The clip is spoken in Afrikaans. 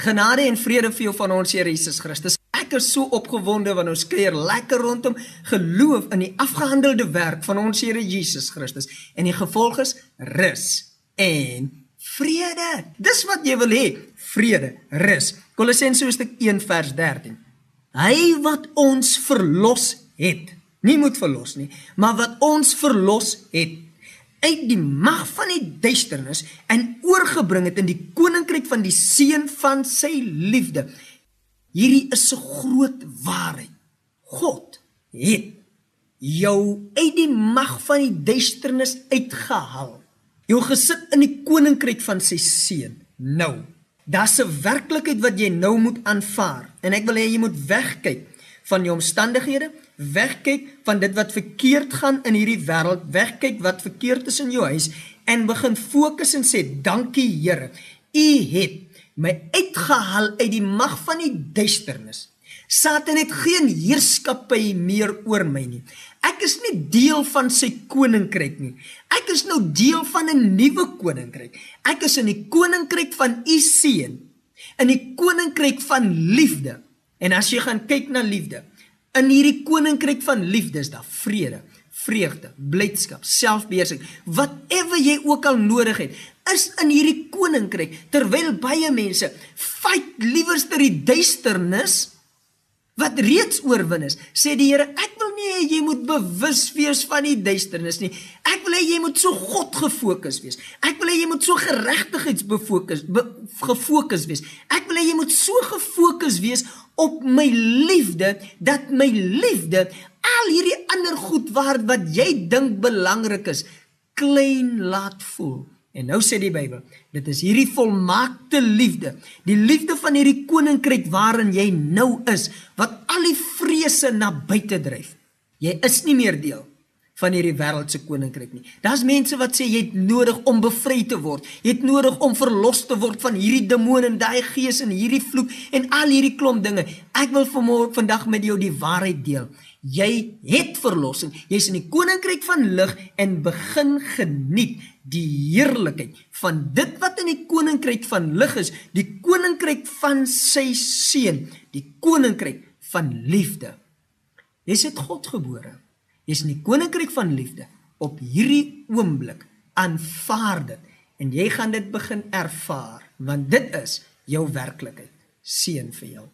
Genade en vrede vir jou van ons Here Jesus Christus. Ek is so opgewonde wanneer ons kuier lekker rondom geloof in die afgehandelde werk van ons Here Jesus Christus en die gevolg is rus en vrede. Dis wat jy wil hê, vrede, rus. Kolossense hoofstuk 1 vers 13. Hy wat ons verlos het, nie moet verlos nie, maar wat ons verlos het uit die mag van die duisternis en oorgebring het in die koninkryk van die seun van sy liefde. Hierdie is 'n groot waarheid. God het jou uit die mag van die duisternis uitgehaal. Jou gesit in die koninkryk van sy seun. Nou, daar's 'n werklikheid wat jy nou moet aanvaar en ek wil hê jy moet wegkyk van jou omstandighede, wegkyk van dit wat verkeerd gaan in hierdie wêreld, wegkyk wat verkeerd is in jou huis en begin fokus en sê dankie Here. U het my uitgehaal uit die mag van die duisternis. Satan het geen heerskappy meer oor my nie. Ek is nie deel van sy koninkryk nie. Ek is nou deel van 'n nuwe koninkryk. Ek is in die koninkryk van u seun, in die koninkryk van liefde. En as jy gaan kyk na liefde, In hierdie koninkryk van liefde is daar vrede, vreugde, blydskap, selfbeheersing, whatever jy ook al nodig het, is in hierdie koninkryk. Terwyl baie mense fight liewers ter die duisternis wat reeds oorwin is, sê die Here, ek wil nie hê jy moet bewus wees van die duisternis nie. Hê jy moet so God gefokus wees. Ek wil hê jy moet so geregtigheidsbefokus be, gefokus wees. Ek wil hê jy moet so gefokus wees op my liefde dat my liefde al hierdie ander goed waar wat jy dink belangrik is klein laat voel. En nou sê die Bybel, dit is hierdie volmaakte liefde, die liefde van hierdie koninkryk waarin jy nou is, wat al die vrese na buite dryf. Jy is nie meer deel van hierdie wêreldse koninkryk nie. Daar's mense wat sê jy het nodig om bevry te word. Jy het nodig om verlos te word van hierdie demone en daai gees en hierdie vloek en al hierdie klomp dinge. Ek wil vanmôre vandag met jou die waarheid deel. Jy het verlossing. Jy's in die koninkryk van lig en begin geniet die heerlikheid van dit wat in die koninkryk van lig is, die koninkryk van sy seun, die koninkryk van liefde. Jy's uit God gebore. Jy's in die koninkryk van liefde. Op hierdie oomblik aanvaar dit en jy gaan dit begin ervaar want dit is jou werklikheid. Seën vir jou